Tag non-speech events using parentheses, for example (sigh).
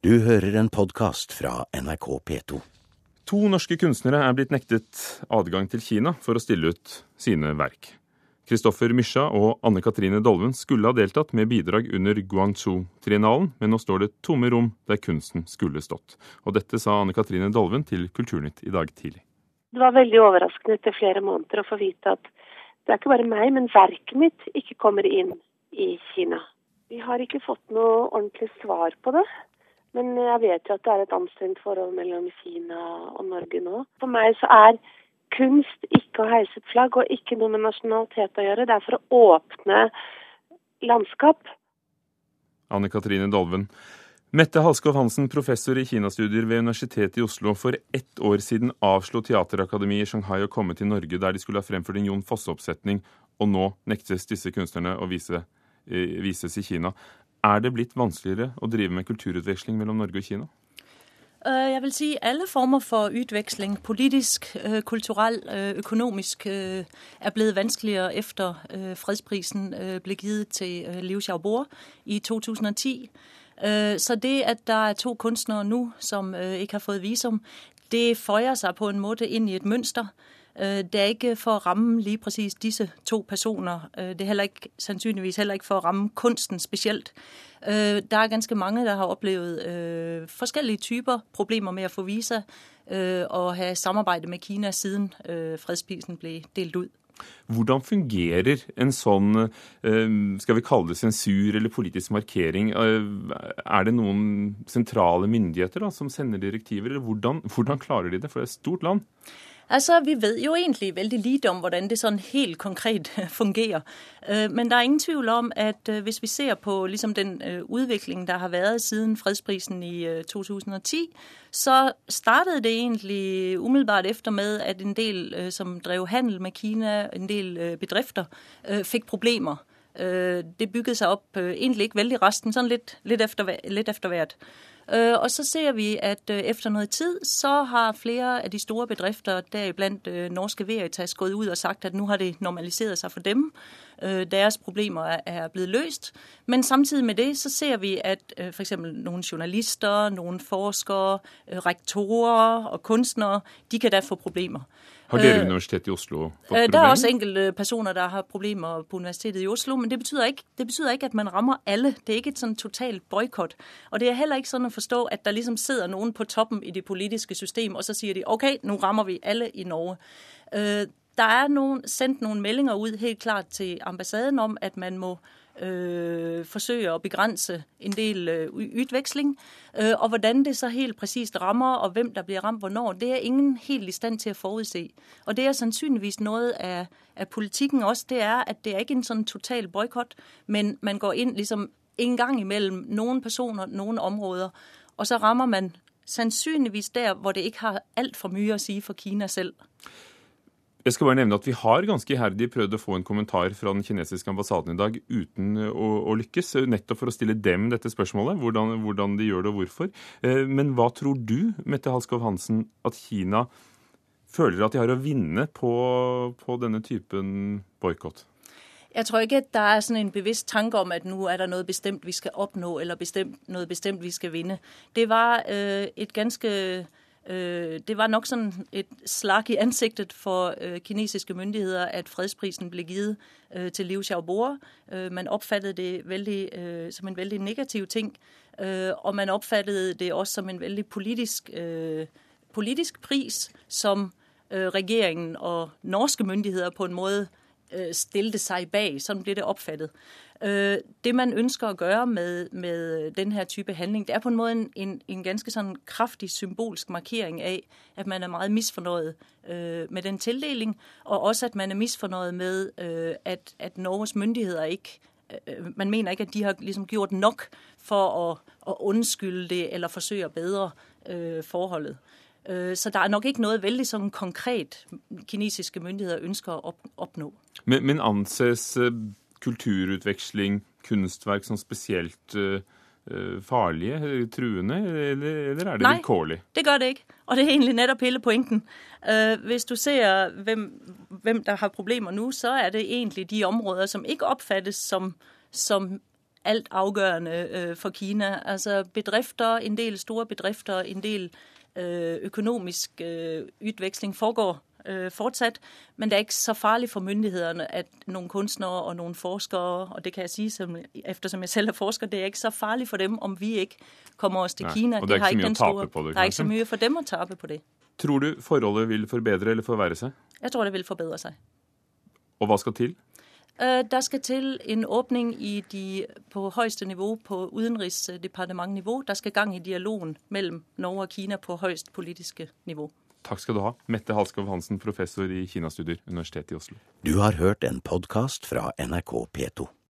Du hører en podkast fra NRK P2. To norske kunstnere er blitt nektet adgang til Kina for å stille ut sine verk. Kristoffer Mysja og Anne Katrine Dolven skulle ha deltatt med bidrag under Guangzhou-triennalen, men nå står det tomme rom der kunsten skulle stått. Og dette sa Anne Katrine Dolven til Kulturnytt i dag tidlig. Det var veldig overraskende etter flere måneder å få vite at det er ikke bare meg, men verket mitt ikke kommer inn i Kina. Vi har ikke fått noe ordentlig svar på det. Men jeg vet jo at det er et anstrengt forhold mellom Kina og Norge nå. For meg så er kunst ikke å heise et flagg og ikke noe med nasjonalitet å gjøre. Det er for å åpne landskap. Anne Katrine Dolven. Mette Halskov Hansen, professor i kinastudier ved Universitetet i Oslo. For ett år siden avslo Teaterakademiet i Shanghai å komme til Norge der de skulle ha fremført en Jon Fosse-oppsetning, og nå nektes disse kunstnerne å vise, eh, vises i Kina. Er det blitt vanskeligere å drive med kulturutveksling mellom Norge og Kina? Øh, jeg vil si alle former for utveksling, politisk, øh, kulturell, øh, økonomisk, er blevet vanskeligere efter fredsprisen ble gitt til Liu Xiaobo i 2010. Så det at der er to kunstnere nå som ikke har fått visum, det føyer seg på en måte inn i et mønster. Det er ikke for å ramme lige præcis disse to personer. Det er heller ikke, sannsynligvis heller ikke for å ramme kunsten spesielt. Der er ganske mange der har opplevd forskjellige typer problemer med å få visa og ha samarbeidet med Kina siden fredsprisen ble delt ut. Hvordan fungerer en sånn skal vi kalle det sensur eller politisk markering? Er det noen sentrale myndigheter da, som sender direktiver, eller hvordan, hvordan klarer de det? For det er et stort land. Altså, Vi vet jo egentlig veldig lite om hvordan det sånn helt konkret (laughs) fungerer. Øh, men det er ingen tvil om at øh, hvis vi ser på liksom, den øh, utviklingen der har vært siden fredsprisen i 2010, så startet det egentlig umiddelbart efter med at en del som drev handel med Kina, en del bedrifter, fikk problemer. Det bygget seg opp egentlig ikke veldig resten, sånn litt, litt, efter, litt efter hvert. Øh, og så ser vi at øh, efter noget tid, så har flere av de store bedrifter, deriblandt øh, Norske Veritas, gått ut og sagt at nå har det normalisert seg for dem. Deres problemer er blitt løst. Men samtidig med det så ser vi at f.eks. noen journalister, noen forskere, rektorer og kunstnere de kan da få problemer. Har dere øh, Universitetet i Oslo fått problemer? Det er også enkelte personer der har problemer på Universitetet i Oslo. Men det betyr, ikke, det ikke at man rammer alle. Det er ikke et sånn totalt boikott. Og det er heller ikke sånn å forstå at der liksom sitter noen på toppen i det politiske system, og så sier de OK, nå rammer vi alle i Norge. Der er noen, sendt noen meldinger ut helt klart til ambassaden om at man må øh, forsøge å begrænse en del øh, utveksling. Øh, og hvordan det så helt præcist rammer, og hvem der blir ramt hvornår, det er ingen helt i stand til å forudse. Og det er sannsynligvis noe av, af politikken også, det er at det er ikke en sådan total boykot, men man går inn ligesom en gang imellem noen personer, noen områder, og så rammer man sannsynligvis der hvor det ikke har alt for mye å si for Kina selv. Jeg skal bare nevne at Vi har ganske iherdig prøvd å få en kommentar fra den kinesiske ambassaden i dag uten å, å lykkes, nettopp for å stille dem dette spørsmålet, hvordan, hvordan, de gjør det og hvorfor. Eh, men hva tror du, Mette Halskov Hansen, at Kina føler at de har å vinne på, på denne typen boikott? Jeg tror ikke at det er sådan en bevisst tanke om at nå er det noe bestemt vi skal oppnå, eller bestemt, noe bestemt vi skal vinne. Det var øh, et ganske Øh, det var nok sånn et slag i ansiktet for øh, kinesiske myndigheter at fredsprisen ble givet øh, til Liu Xiaobo. Man oppfattet det veldig, som en veldig negativ ting. Og man oppfattet det også som en veldig politisk, politisk pris som regjeringen og norske myndigheter på en måte stilte seg bak. Sånn blir det oppfattet. Øh, det man ønsker å gjøre med, med denne type handling, det er på en måte en, en, ganske sånn kraftig symbolsk markering av at man er veldig misfornøyd øh, med den tildeling, og også at man er misfornøyd med øh, at, at Norges myndigheter ikke man mener ikke at de har liksom gjort nok for å, å unnskylde det eller forsøke å bedre øh, forholdet. Så det er nok ikke noe veldig sånn konkret kinesiske myndigheter ønsker å oppnå. Men, men anses kulturutveksling, kunstverk som spesielt uh, farlige, truende, eller, eller er det vilkårlig? Nei, det gjør det ikke. Og det er egentlig nettopp hele poenget. Hvis du ser hvem, hvem, der har problemer nå, så er det egentlig de områder som ikke oppfattes som, som altafgørende øh, for Kina. Altså bedrifter, en del store bedrifter, en del øh, økonomisk øh, utveksling foregår fortsatt. men det er ikke så farlig for myndighetene at noen kunstnere og noen forskere, og det kan jeg si som, eftersom jeg selv er forsker, det er ikke så farlig for dem, om vi ikke kommer oss til Nei, Kina. og det er De har ikke så mye å tape store- på det, Det er ikke så mye for dem å tape på det. Tror du forholdet vil forbedre eller forverre seg? Jeg tror det vil forbedre seg. Og hva skal til? Øh, Der skal til en åpning i de, på høyeste nivå, på utenriksdepartementnivå. Der skal gang i dialogen mellom Norge og Kina på høyest politiske nivå. Takk skal du ha. Mette Halskov Hansen, professor i Kinastudier, Universitetet i Oslo. Du har hørt en podkast fra NRK P2.